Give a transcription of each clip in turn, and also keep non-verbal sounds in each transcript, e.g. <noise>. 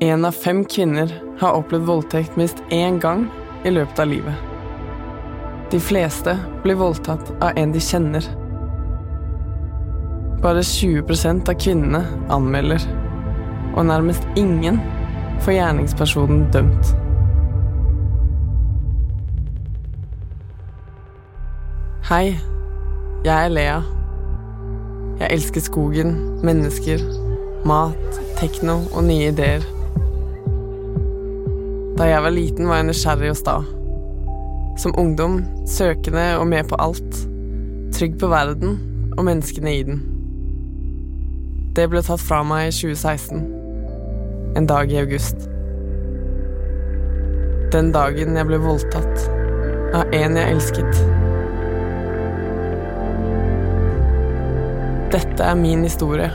Én av fem kvinner har opplevd voldtekt minst én gang i løpet av livet. De fleste blir voldtatt av en de kjenner. Bare 20% av kvinnene anmelder, og nærmest ingen får gjerningspersonen dømt. Hei, jeg er Lea. Jeg elsker skogen, mennesker, mat, tekno og nye ideer. Da jeg var liten, var jeg nysgjerrig og sta. Som ungdom søkende og med på alt. Trygg på verden og menneskene i den. Det ble tatt fra meg i 2016. En dag i august. Den dagen jeg ble voldtatt av en jeg elsket. Dette er min historie,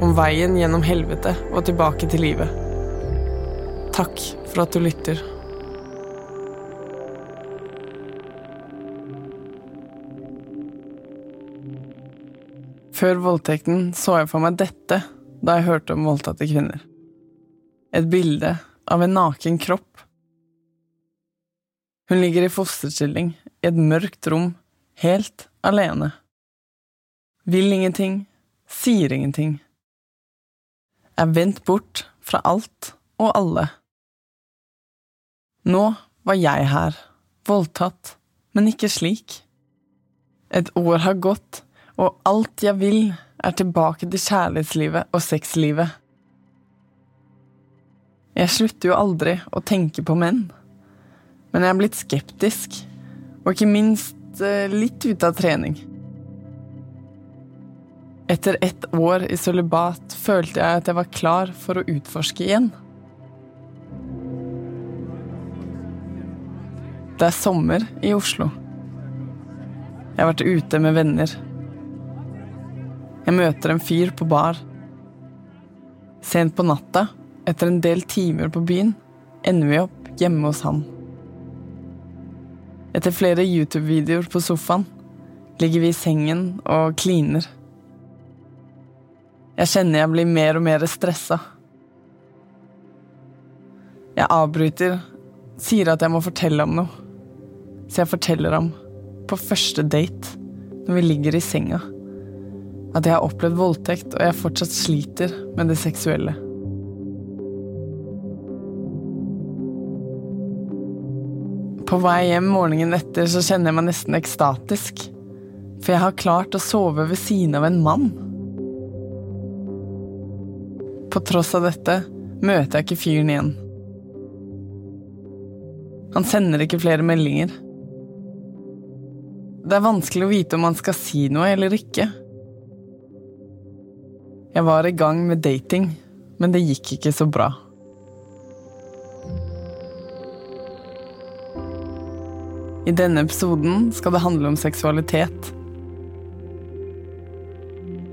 om veien gjennom helvete og tilbake til livet. Takk for at du lytter. Før voldtekten så jeg for meg dette da jeg hørte om voldtatte kvinner. Et bilde av en naken kropp. Hun ligger i fosterstilling i et mørkt rom, helt alene. Vil ingenting, sier ingenting. Er vendt bort fra alt og alle. Nå var jeg her, voldtatt, men ikke slik. Et år har gått, og alt jeg vil, er tilbake til kjærlighetslivet og sexlivet. Jeg slutter jo aldri å tenke på menn, men jeg er blitt skeptisk, og ikke minst eh, litt ute av trening. Etter ett år i sølibat følte jeg at jeg var klar for å utforske igjen. Det er sommer i Oslo. Jeg har vært ute med venner. Jeg møter en fyr på bar. Sent på natta, etter en del timer på byen, ender vi opp hjemme hos han. Etter flere YouTube-videoer på sofaen ligger vi i sengen og kliner. Jeg kjenner jeg blir mer og mer stressa. Jeg avbryter, sier at jeg må fortelle om noe. Så jeg forteller ham, på første date, når vi ligger i senga, at jeg har opplevd voldtekt, og jeg fortsatt sliter med det seksuelle. På vei hjem morgenen etter så kjenner jeg meg nesten ekstatisk. For jeg har klart å sove ved siden av en mann. På tross av dette møter jeg ikke fyren igjen. Han sender ikke flere meldinger. Det er vanskelig å vite om man skal si noe eller ikke. Jeg var i gang med dating, men det gikk ikke så bra. I denne episoden skal det handle om seksualitet.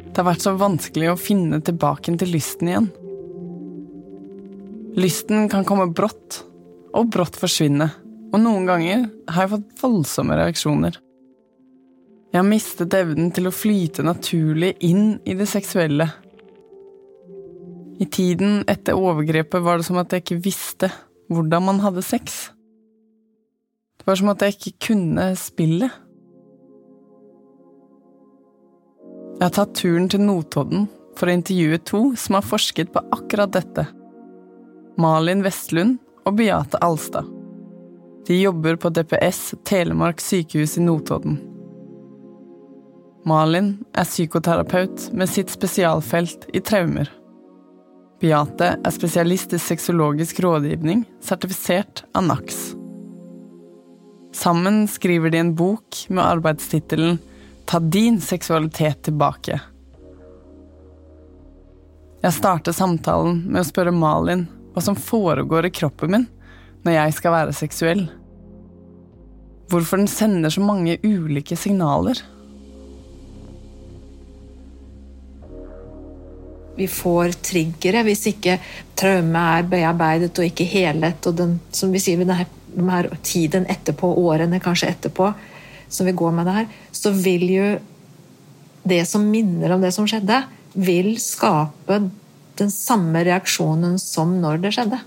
Det har vært så vanskelig å finne tilbake til lysten igjen. Lysten kan komme brått, og brått forsvinne, og noen ganger har jeg fått voldsomme reaksjoner. Jeg har mistet evnen til å flyte naturlig inn i det seksuelle. I tiden etter overgrepet var det som at jeg ikke visste hvordan man hadde sex. Det var som at jeg ikke kunne spillet. Jeg har tatt turen til Notodden for å intervjue to som har forsket på akkurat dette. Malin Vestlund og Beate Alstad. De jobber på DPS Telemark sykehus i Notodden. Malin er psykoterapeut med sitt spesialfelt i traumer. Beate er spesialist i sexologisk rådgivning, sertifisert av NAX. Sammen skriver de en bok med arbeidstittelen Ta din seksualitet tilbake. Jeg starter samtalen med å spørre Malin hva som foregår i kroppen min når jeg skal være seksuell. Hvorfor den sender så mange ulike signaler. Vi får triggere hvis ikke traume er bearbeidet og ikke helet. Og den, som vi sier, denne, denne tiden etterpå, årene kanskje etterpå, som vi går med det her, så vil jo det som minner om det som skjedde, vil skape den samme reaksjonen som når det skjedde.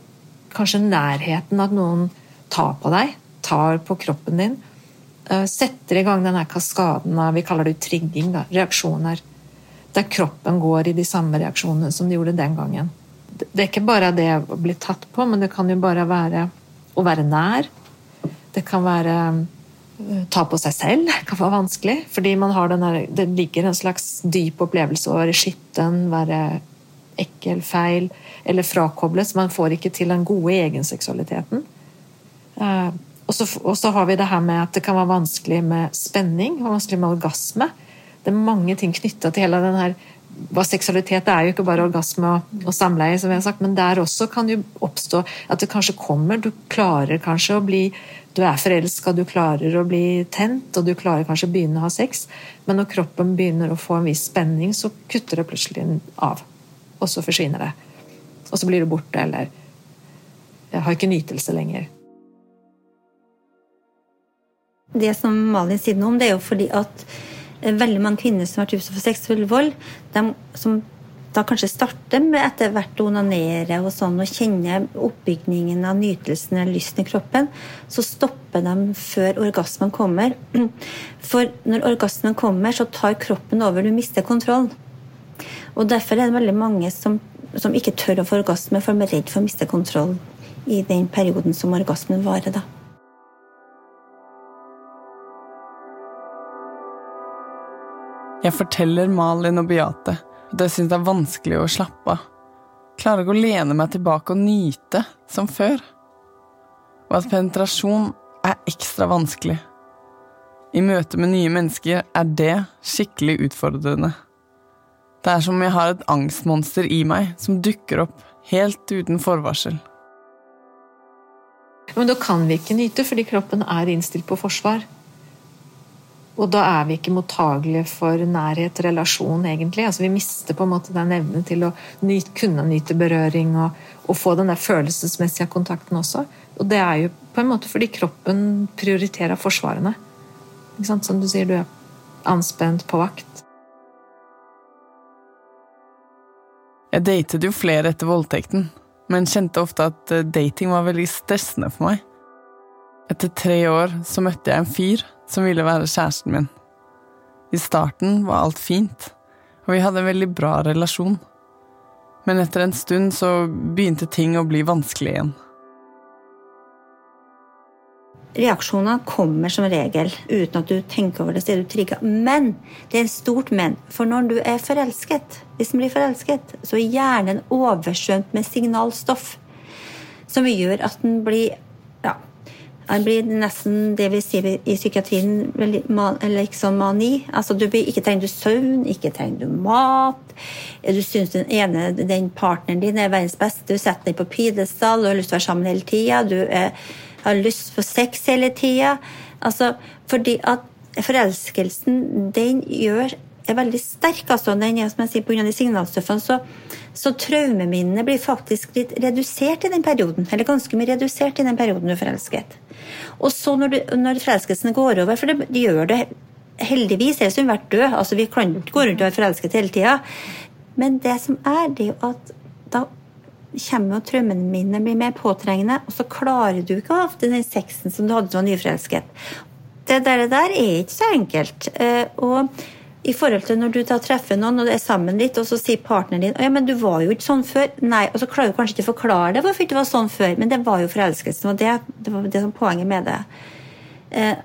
Kanskje nærheten at noen tar på deg, tar på kroppen din. Eh, setter i gang denne kaskaden av vi kaller det trigging, da, reaksjoner. Der kroppen går i de samme reaksjonene som de gjorde den gangen. Det er ikke bare det å bli tatt på, men det kan jo bare være å være nær. Det kan være eh, ta på seg selv det <laughs> kan være vanskelig. Fordi der, det ligger en slags dyp opplevelse å være skitten, være ekkel, feil eller frakoblet. så man får ikke til den gode egenseksualiteten. Så, og så har vi det her med at det kan være vanskelig med spenning og vanskelig med orgasme. Det er mange ting knytta til hele den her hva seksualitet er jo ikke bare orgasme og, og, samleie, som vi har sagt, men der også kan jo oppstå at det kanskje kommer Du klarer kanskje å bli Du er forelska, du klarer å bli tent, og du klarer kanskje å begynne å ha sex, men når kroppen begynner å få en viss spenning, så kutter det plutselig av og så forsvinner det. Og så blir du borte, eller jeg har ikke nytelse lenger. Det som Malin sier noe om, det er jo fordi at veldig mange kvinner som har vært utsatt for seksuell vold, de som da kanskje starter med etter hvert å onanere og sånn, og kjenne oppbygningen av nytelsen eller lysten i kroppen, så stopper de før orgasmen kommer. <clears throat> For når orgasmen kommer, så tar kroppen over, du mister kontroll. Og Derfor er det veldig mange som, som ikke tør å få orgasme, for de er redd for å miste kontroll i den perioden som orgasmen varer. da. Jeg forteller Malin og Beate at jeg syns det er vanskelig å slappe av. Klarer ikke å lene meg tilbake og nyte som før. Og at penetrasjon er ekstra vanskelig. I møte med nye mennesker er det skikkelig utfordrende. Det er som om jeg har et angstmonster i meg som dukker opp helt uten forvarsel. Men da kan vi ikke nyte, fordi kroppen er innstilt på forsvar. Og da er vi ikke mottagelige for nærhet, relasjon, egentlig. Altså, vi mister på en måte den evnen til å nyte, kunne nyte berøring og, og, få den der følelsesmessige kontakten også. Og det er jo på en måte fordi kroppen prioriterer forsvarene. Som du sier, du er anspent på vakt. Jeg datet jo flere etter voldtekten, men kjente ofte at eh, dating var veldig stressende for meg. Etter tre år så møtte jeg en fyr som ville være kjæresten min. I starten var alt fint, og vi hadde en veldig bra relasjon. Men etter en stund så begynte ting å bli vanskelig igjen. Reaksjoner kommer som regel uten at du tenker over det, så du trigga. Men det er et stort men. For når du er forelsket, hvis man blir forelsket, så er hjernen oversvømt med signalstoff som gjør at den blir den blir nesten det vi sier i psykiatrien liksom mani. Altså du blir, Ikke trenger du søvn, ikke trenger du mat. Du syns den ene den partneren din er verdens beste, du setter den på pidestall og har lyst til å være sammen hele tida. Du er har lyst på sex hele tida. Altså, fordi at forelskelsen, den gjør er veldig sterk. altså den er, som jeg sier, Pga. signalstoffene. Så, så traumeminnene blir faktisk litt redusert i den perioden. Eller ganske mye redusert i den perioden du er forelsket. Og så når, du, når forelskelsen går over, for det, de gjør det heldigvis, ellers ville vi vært døde. Altså, vi kan ikke gå rundt og være forelsket hele tida. Men det som er, det er jo at da kommer jo traumene mine blir mer påtrengende, og så klarer du ikke ofte den sexen som du hadde da du var nyforelsket. Det der, der, er ikke så enkelt. Eh, og i forhold til når du treffer noen og det er sammen litt, og så sier partneren din ja, men du var jo ikke sånn før. Nei, Og så klarer du kanskje ikke å forklare det hvorfor du var sånn før, men det var jo forelskelsen. og det, det var det som poenget med det. Eh,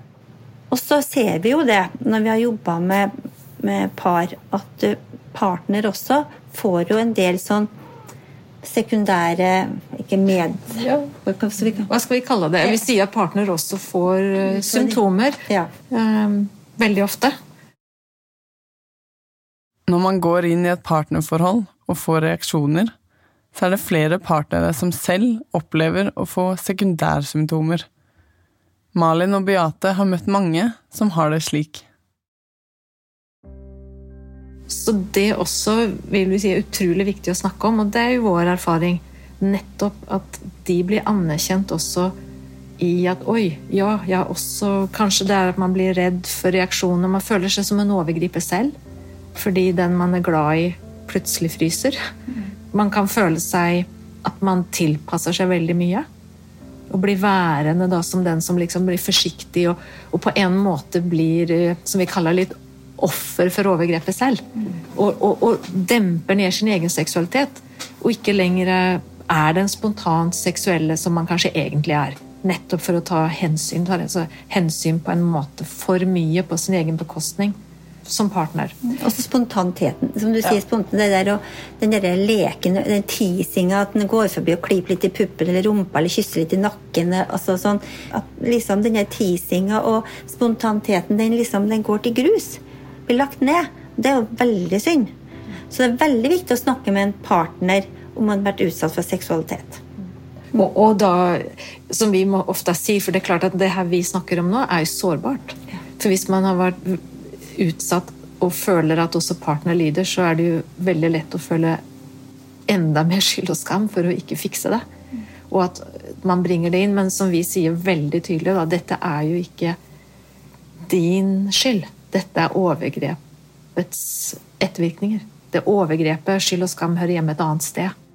og så ser vi jo det når vi har jobba med, med par, at partner også får jo en del sånn sekundære ikke med... Ja. Hva skal vi kalle det? Vi sier at partner også får uh, symptomer. Ja. Um, veldig ofte. Når man går inn i et partnerforhold og får reaksjoner, så er det flere partnere som selv opplever å få sekundærsymptomer. Malin og Beate har møtt mange som har det slik. Så det også vil vi si er utrolig viktig å snakke om, og det er jo vår erfaring. Nettopp at de blir anerkjent også i at oi, ja, ja, også Kanskje det er at man blir redd for reaksjoner. Man føler seg som en overgriper selv fordi den man er glad i, plutselig fryser. Man kan føle seg at man tilpasser seg veldig mye. Og blir værende da som den som liksom blir forsiktig og, og på en måte blir, eh, som vi kaller litt offer for overgrepet selv. Og, og, og, demper ned sin egen seksualitet. Og ikke lenger er den spontant seksuelle som man kanskje egentlig er. Nettopp for å ta hensyn, altså hensyn på en måte for mye på sin egen bekostning som partner. Også spontaniteten. Som du sier, ja. der, den der leken, den teasinga, at den går forbi og klyper litt i puppen eller rumpa eller kysser litt i nakken. altså sånn, at liksom Den teasinga og spontaniteten, den liksom, den går til grus. Blir lagt ned. Det er jo veldig synd. Så det er veldig viktig å snakke med en partner om man har vært utsatt for seksualitet. Og, og, da, som vi må ofte si, for det er klart at det her vi snakker om nå, er jo sårbart. For hvis man har vært utsatt og føler at også partner lider, så er det jo veldig lett å føle enda mer skyld og skam for å ikke fikse det. Og at man bringer det inn. Men som vi sier veldig tydelig, da, dette er jo ikke din skyld. Dette er overgrepets ettervirkninger. Det overgrepet, skyld og skam, hører hjemme et annet sted.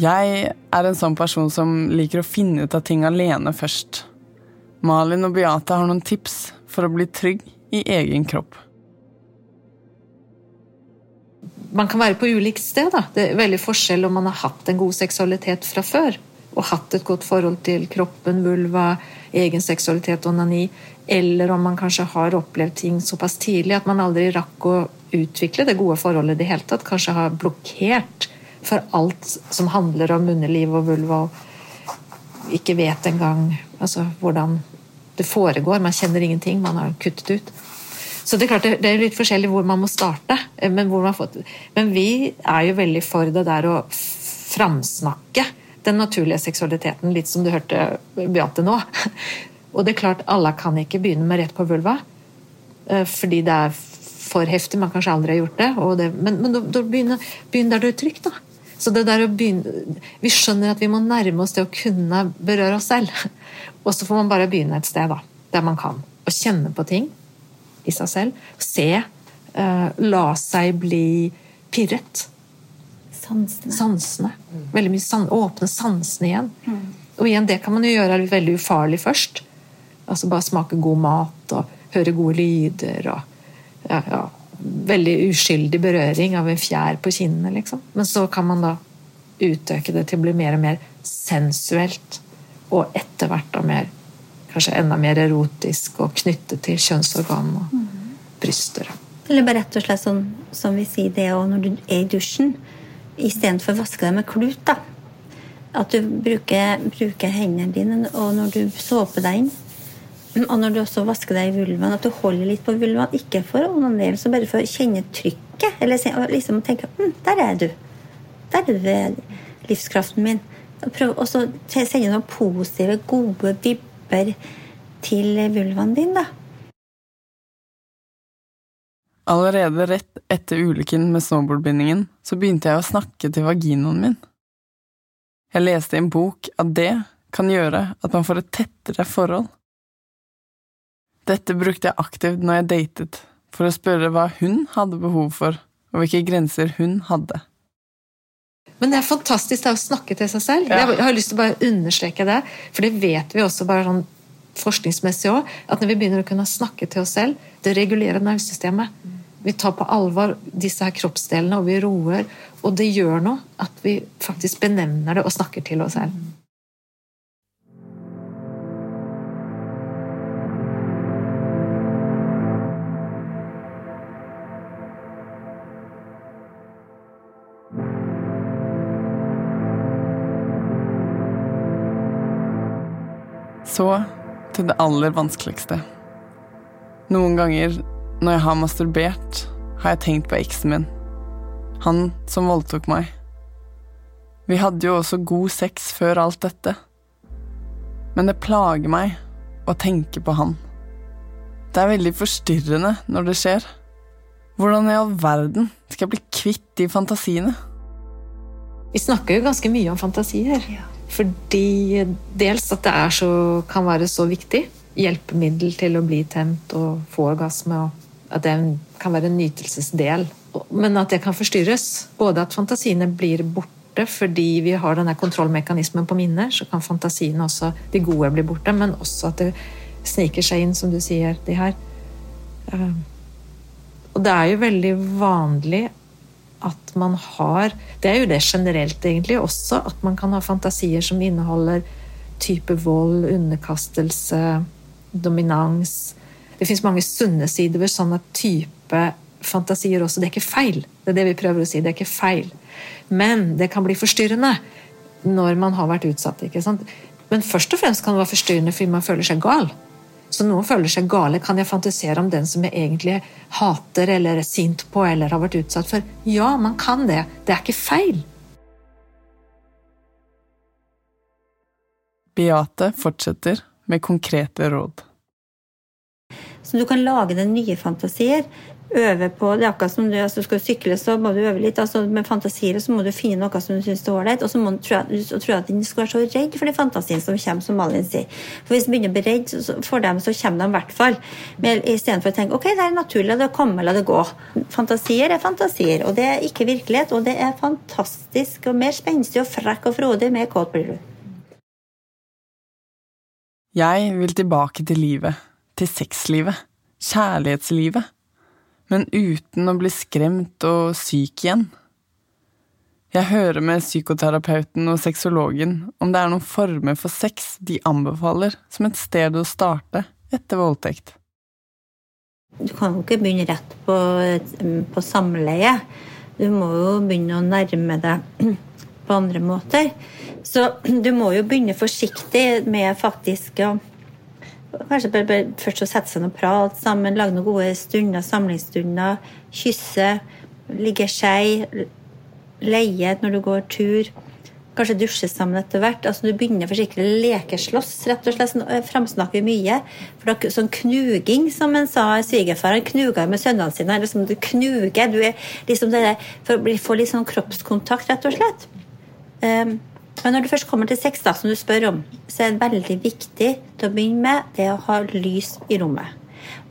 Jeg er en sånn person som liker å finne ut av ting alene først. Malin og Beate har noen tips for å bli trygg i egen kropp. Man kan være på ulikt sted. Da. Det er veldig forskjell om man har hatt en god seksualitet fra før og hatt et godt forhold til kroppen, vulva, egen seksualitet onani, eller om man kanskje har opplevd ting såpass tidlig at man aldri rakk å utvikle det gode forholdet i det hele tatt, kanskje har blokkert for alt som handler om underliv og vulva, og ikke vet engang altså, hvordan det foregår. Man kjenner ingenting, man har kuttet ut. Så det er klart det er litt forskjellig hvor man må starte. Men, får, men vi er jo veldig for det der å framsnakke den naturlige seksualiteten, litt som du hørte Beate nå. Og det er klart, alle kan ikke begynne med rett på vulva, eh, fordi det er for heftig. Man kanskje aldri har gjort det. det men, men da, begynner, begynner der du er trygg, da. Så det der å begynne, Vi skjønner at vi må nærme oss det å kunne berøre oss selv. Og så får man bare begynne et sted da, der man kan. Og kjenne på ting i seg selv. Se. Uh, la seg bli pirret. Sansene. sansene. Veldig mye san Åpne sansene igjen. Mm. Og igjen, det kan man jo gjøre veldig ufarlig først. Altså bare smake god mat og høre gode lyder. og ja, ja, veldig uskyldig berøring av en fjær på kinnene, liksom. Men så kan man da utøke det til å bli mer og mer sensuelt. Og etter hvert da mer kanskje enda mer erotisk og knyttet til kjønnsorgan og mm. bryster. Eller bare rett og slett sånn som vi sier det òg når du er i dusjen, istedenfor å vaske deg med klut, da. At du bruker, bruker hendene dine, og når du såper deg inn og når du også vasker deg i vulvaen, at du holder litt på vulvaen. Ikke for å onanere, så bare for å kjenne trykket. Eller liksom tenke hm, der er du. Der er du, livskraften min. Og så sende noen positive, gode vibber til vulvaen din, da. Allerede rett etter ulykken med snowboardbindingen så begynte jeg å snakke til vaginaen min. Jeg leste i en bok at det kan gjøre at man får et tettere forhold. Dette brukte jeg aktivt når jeg datet, for å spørre hva hun hadde behov for, og hvilke grenser hun hadde. Men det er fantastisk det å snakke til seg selv. Ja. Jeg har lyst til å bare understreke det, for det vet vi også bare sånn forskningsmessig òg, at når vi begynner å kunne snakke til oss selv, det regulerer nervesystemet. Vi tar på alvor disse her kroppsdelene, og vi roer. Og det gjør noe at vi faktisk benevner det og snakker til oss selv. Så til det aller vanskeligste. Noen ganger når jeg har masturbert, har jeg tenkt på eksen min. Han som voldtok meg. Vi hadde jo også god sex før alt dette. Men det plager meg å tenke på han. Det er veldig forstyrrende når det skjer. Hvordan i all verden skal jeg bli kvitt de fantasiene? Vi snakker jo ganske mye om fantasier. Ja. Fordi dels at det så, kan være så viktig. Hjelpemiddel til å bli tent og få orgasme og At det kan være en nytelsesdel. Men at det kan forstyrres. Både at fantasiene blir borte fordi vi har denne kontrollmekanismen på minner, så kan fantasiene også, de gode, bli borte. Men også at det sniker seg inn, som du sier, de her. Eh, og det er jo veldig vanlig at man har Det er jo det generelt, egentlig, også. At man kan ha fantasier som inneholder type vold, underkastelse, dominans. Det fins mange sunne sider ved sånne type fantasier også. Det er ikke feil. Det er det vi prøver å si. Det er ikke feil. Men det kan bli forstyrrende når man har vært utsatt. Men først og fremst kan det være forstyrrende fordi man føler seg gal. Så noen føler seg gale, kan jeg fantasere om den som jeg egentlig hater eller er sint på eller har vært utsatt for? Ja, man kan det. Det er ikke feil. Beate fortsetter med konkrete råd. Så du kan lage deg nye fantasier. Øve på det. akkurat som du, altså, skal sykle, så må du øve litt. altså Med fantasier så må du finne noe som du syns er ålreit. Og så må du tro at, at du skal være så redd for de fantasiene som kommer, som Malin sier. For hvis du begynner å bli redd for dem, så kommer de i hvert fall. Istedenfor å tenke ok, det er naturlig, la det komme, la det gå. Fantasier er fantasier, og det er ikke virkelighet. Og det er fantastisk og mer spenstig og frekk og frodig. Mer kåt blir du. Jeg vil tilbake til livet til sexlivet, kjærlighetslivet, men uten å bli skremt og syk igjen. Jeg hører med psykoterapeuten og sexologen om det er noen former for sex de anbefaler som et sted å starte etter voldtekt. Du kan jo ikke begynne rett på, på samleie. Du må jo begynne å nærme deg på andre måter. Så du må jo begynne forsiktig med faktisk å Kanskje bare, først å sette seg og prate sammen, lage noen gode stunder, samlingsstunder. Kysse, ligge skei, leie når du går tur. Kanskje dusje sammen etter hvert. Altså, du begynner forsiktig å lekeslåss, rett og slett. Sånn, framsnakker mye. For det er sånn knuging, som en sa svigerfar, han knuga med sønnene sine. Liksom, du knuger. Du er liksom det der, for å få litt sånn kroppskontakt, rett og slett. Um, men når du først kommer til sex, da, som du spør om, så er det veldig viktig til å begynne med det å ha lys i rommet.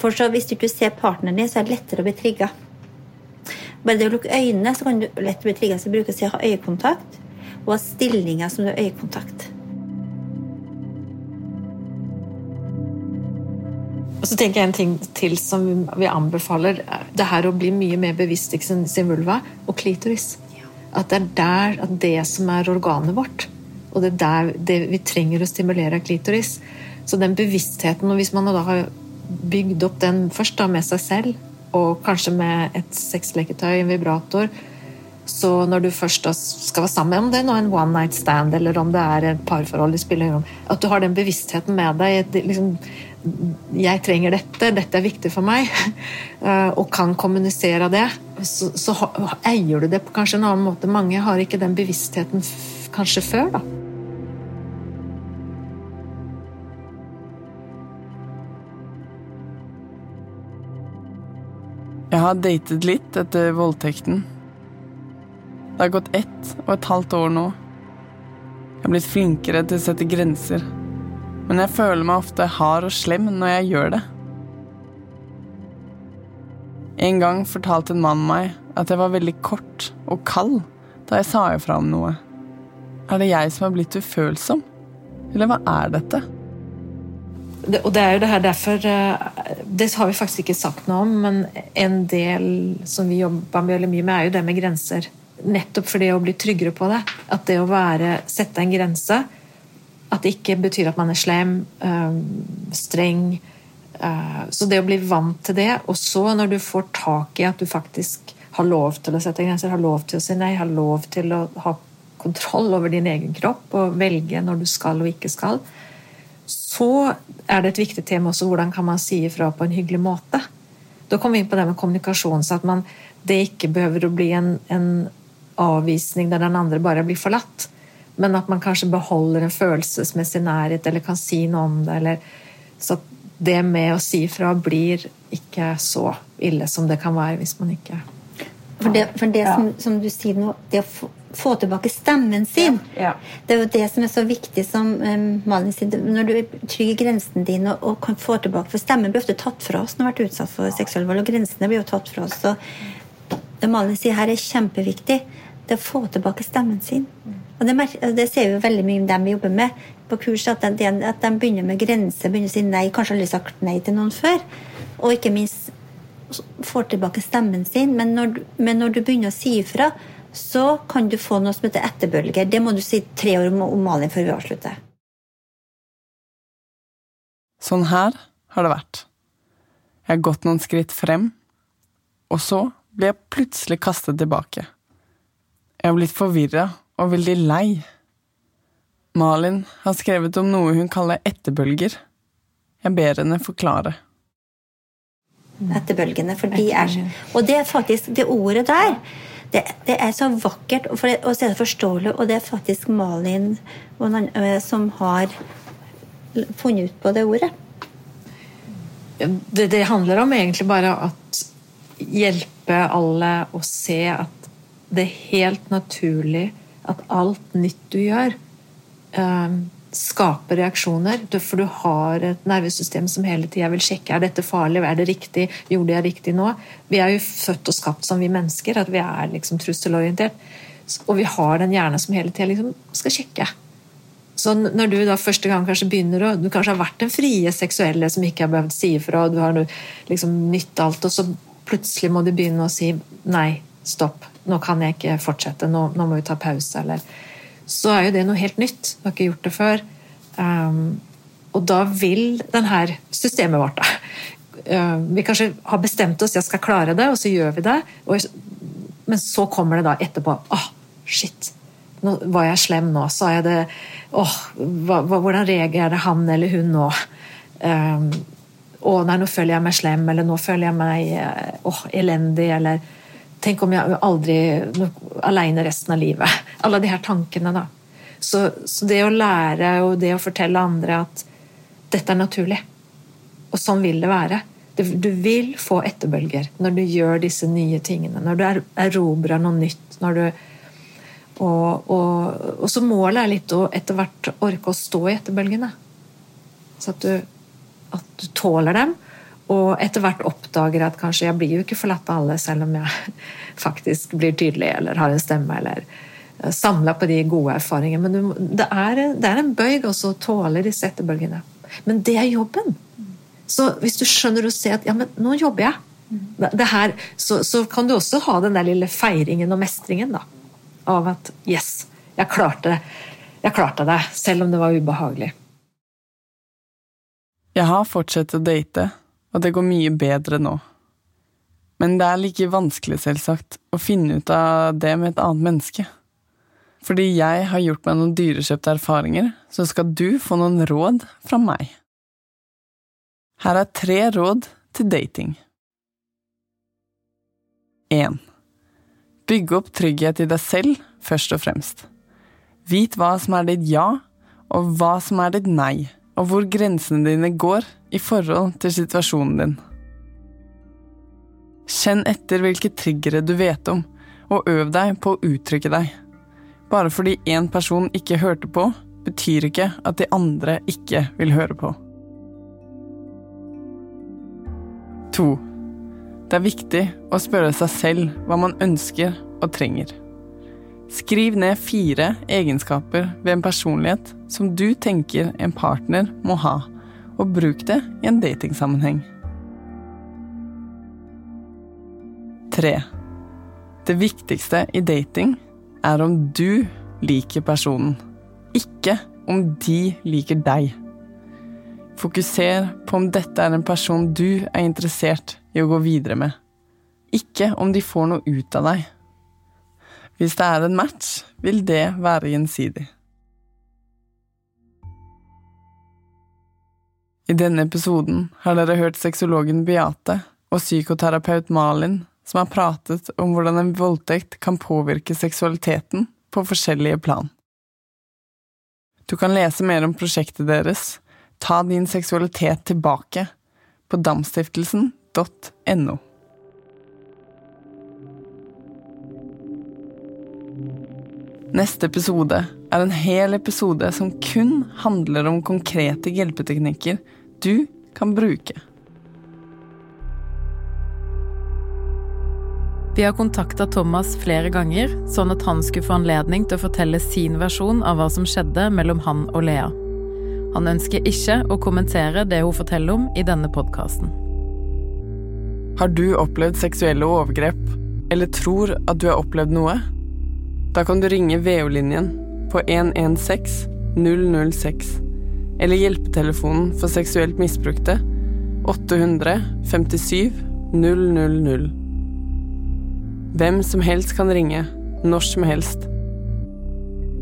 For så hvis du ikke ser partneren din, så er det lettere å bli trigga. Bare det å lukke øynene, så kan du lett bli trigga. Så bruker du å ha øyekontakt, og ha stillinger som du har øyekontakt. Og så tenker jeg en ting til som vi anbefaler. Det her å bli mye mer bevisst i sin vulva og klitoris. At det er der at det som er organet vårt. Og det er der det vi trenger å stimulere klitoris. Så den bevisstheten, og hvis man da har bygd opp den først da med seg selv, og kanskje med et sexleketøy, en vibrator, så når du først skal være sammen, om det er en one night stand eller om det er et parforhold, At du har den bevisstheten med deg. Liksom, jeg trenger dette, dette er viktig for meg, <laughs> eh, og kan kommunisere det, så, så, eier du det på kanskje en annen måte. Mange har ikke den bevisstheten kanskje før, da. Jeg har datet litt etter voldtekten. Det har gått ett og et halvt år nå. Jeg har blitt flinkere til å sette grenser men jeg føler meg ofte hard og slem når jeg gjør det. En gang fortalte en mann meg at jeg var veldig kort og kald da jeg sa ifra om noe. Er det jeg som har blitt ufølsom? Eller hva er dette? Det, og det er jo det her derfor eh, Det har vi faktisk ikke sagt noe om, men en del som vi jobber veldig mye med, er jo det med grenser. Nettopp for det å bli tryggere på det. At det å være, sette en grense at det ikke betyr at man er slem, øh, streng. Øh, så det å bli vant til det, og så når du får tak i at du faktisk har lov til å sette grenser, har lov til å si nei, har lov til å ha kontroll over din egen kropp og velge når du skal og ikke skal, så er det et viktig tema også hvordan kan man si ifra på en hyggelig måte. Da kommer vi inn på det med kommunikasjon, så at man, det ikke behøver å bli en, en avvisning der den andre bare blir forlatt men at man kanskje beholder en følelsesmessig nærhet eller kan si noe om det. Eller, så det med å si fra blir ikke så ille som det kan være hvis man ikke For det, for det som, som, du sier nå, det å få tilbake stemmen sin. Ja. Det er jo det som er så viktig, som um, Malin sier. Når du er trygg i grensen din og, og, kan få tilbake For stemmen blir ofte tatt fra oss når vi har vært utsatt for seksuell vold, og grensene blir jo tatt fra oss. Så det Malin sier her, er kjempeviktig. Det å få tilbake stemmen sin. Og det, det ser vi jo veldig mye om dem vi jobber med på kurs, at de, at de begynner med grenser, begynner å si nei, kanskje aldri sagt nei til noen før. Og ikke minst får tilbake stemmen sin. Men når, men når du begynner å si ifra, så kan du få noe som heter etterbølger. Det må du si tre år om Malin før vi avslutter. Sånn her har det vært. Jeg har gått noen skritt frem, og så blir jeg plutselig kastet tilbake. Jeg har blitt forvirra og veldig lei. Malin har skrevet om noe hun kaller etterbølger. Jeg ber henne forklare. Etterbølgene, for de er Og det er faktisk det ordet der. Det, det er så vakkert, og, det, og så er det forståelig, og det er faktisk Malin som har funnet ut på det ordet. Det, det handler om egentlig bare at hjelpe alle å se at det er helt naturlig at alt nytt du gjør, um, skaper reaksjoner. For du har et nervesystem som hele tida vil sjekke er dette farlig, er det riktig, gjorde jeg riktig nå? Vi er jo født og skapt som vi mennesker, at vi er liksom trusselorientert. Og vi har den hjernen som hele tida liksom skal sjekke. Så når du da første gang kanskje begynner å Du kanskje har vært den frie seksuelle som ikke har behøvd si ifra, og du har liksom nytt alt, og så plutselig må du begynne å si nei, stopp, nå kan jeg ikke fortsette, nå, nå må vi ta pause, eller så er jo det noe helt nytt. Du har ikke gjort det før. Um, og da vil denne systemet vårt da. Uh, vi kanskje har bestemt oss jeg skal klare det, og så gjør vi det. Og, men så kommer det da etterpå åh, oh, shit, nå var jeg slem nå. Sa jeg det åh, oh, Hvordan reagerer han eller hun nå? Um, å nei, nå føler jeg meg slem, eller nå føler jeg meg åh, oh, elendig, eller Tenk om jeg aldri alene resten av livet. <laughs> Alle de her tankene, da. Så, så, det å lære og det å fortelle andre at dette er naturlig, og sånn vil det være Du vil få etterbølger når du gjør disse nye tingene, når du erobrer noe nytt. når du og, og, og, så målet er litt å etter hvert orke å stå i etterbølgene. Så at du, at du tåler dem, og etter hvert oppdager at kanskje jeg blir jo ikke forlatt av alle, selv om jeg <laughs> faktisk blir tydelig eller har en stemme eller eh, samla på de gode erfaringene. Men det, er, det, er, en bøyg også å tåle disse etterbølgene. Men det er jobben. Så hvis du skjønner og ser at ja, men nå jobber jeg, her, så, så, kan du også ha den der lille feiringen og mestringen da, av at yes, jeg klarte det. Jeg klarte det, selv om det var ubehagelig. Jeg har fortsatt å date og det går mye bedre nå. Men det er like vanskelig, selvsagt, å finne ut av det med et annet menneske. Fordi jeg har gjort meg noen dyrekjøpte erfaringer, så skal du få noen råd fra meg. Her er tre råd til dating. 1. Bygge opp trygghet i deg selv, først og fremst. Vit hva som er ditt ja, og hva som er ditt nei og hvor grensene dine går i forhold til situasjonen din. Kjenn etter hvilke triggere du vet om, og øv deg på å uttrykke deg. Bare fordi én person ikke hørte på, betyr ikke at de andre ikke vil høre på. To. Det er viktig å spørre seg selv hva man ønsker og trenger. Skriv ned fire egenskaper ved en personlighet som du tenker en partner må ha, og bruk det i en datingsammenheng. 3. Det viktigste i dating er om du liker personen, ikke om de liker deg. Fokuser på om dette er en person du er interessert i å gå videre med, ikke om de får noe ut av deg. Hvis det er en match, vil det være gjensidig. I denne episoden har dere hørt sexologen Beate og psykoterapeut Malin som har pratet om hvordan en voldtekt kan påvirke seksualiteten på forskjellige plan. Du kan lese mer om prosjektet deres, Ta din seksualitet tilbake, på damstiftelsen.no. Neste episode er en hel episode som kun handler om konkrete hjelpeteknikker du kan bruke. Vi har kontakta Thomas flere ganger, sånn at han skulle få anledning til å fortelle sin versjon av hva som skjedde mellom han og Lea. Han ønsker ikke å kommentere det hun forteller om i denne podkasten. Har du opplevd seksuelle overgrep, eller tror at du har opplevd noe? Da kan du ringe VO-linjen på 116 006 eller hjelpetelefonen for seksuelt misbrukte 800 57 000. Hvem som helst kan ringe, når som helst.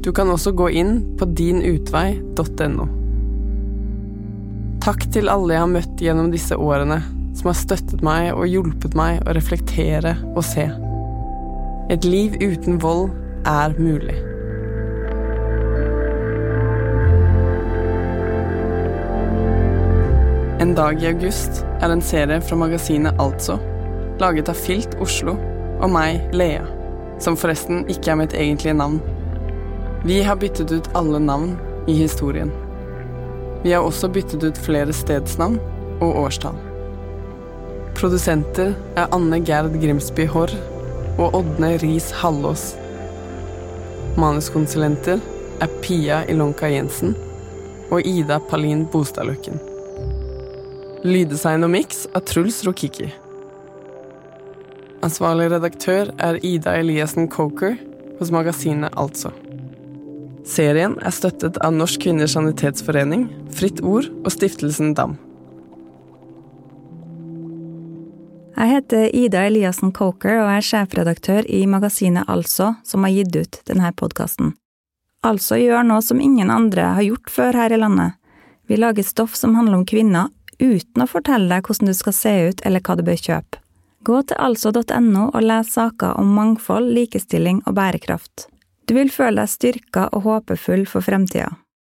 Du kan også gå inn på dinutvei.no. Takk til alle jeg har møtt gjennom disse årene, som har støttet meg og hjulpet meg å reflektere og se. Et liv uten vold er mulig. En dag i august er en serie fra magasinet Altså, laget av Filt Oslo og meg, Lea, som forresten ikke er mitt egentlige navn. Vi har byttet ut alle navn i historien. Vi har også byttet ut flere stedsnavn og årstall. Produsenter er Anne Gerd Grimsby Haarr og Ådne Riis Hallås. Manuskonsulenter er Pia Ilonka Jensen og Ida Palin Bostadløkken. Lyddesign og miks av Truls Rokiki. Ansvarlig redaktør er Ida Eliassen Coker hos magasinet Altså. Serien er støttet av Norsk Kvinners Sanitetsforening, Fritt Ord og Stiftelsen DAM. Jeg heter Ida Eliassen Coker og er sjefredaktør i magasinet Altså, som har gitt ut denne podkasten. Altså gjør noe som ingen andre har gjort før her i landet. Vi lager stoff som handler om kvinner, uten å fortelle deg hvordan du skal se ut eller hva du bør kjøpe. Gå til altså.no og les saker om mangfold, likestilling og bærekraft. Du vil føle deg styrka og håpefull for fremtida.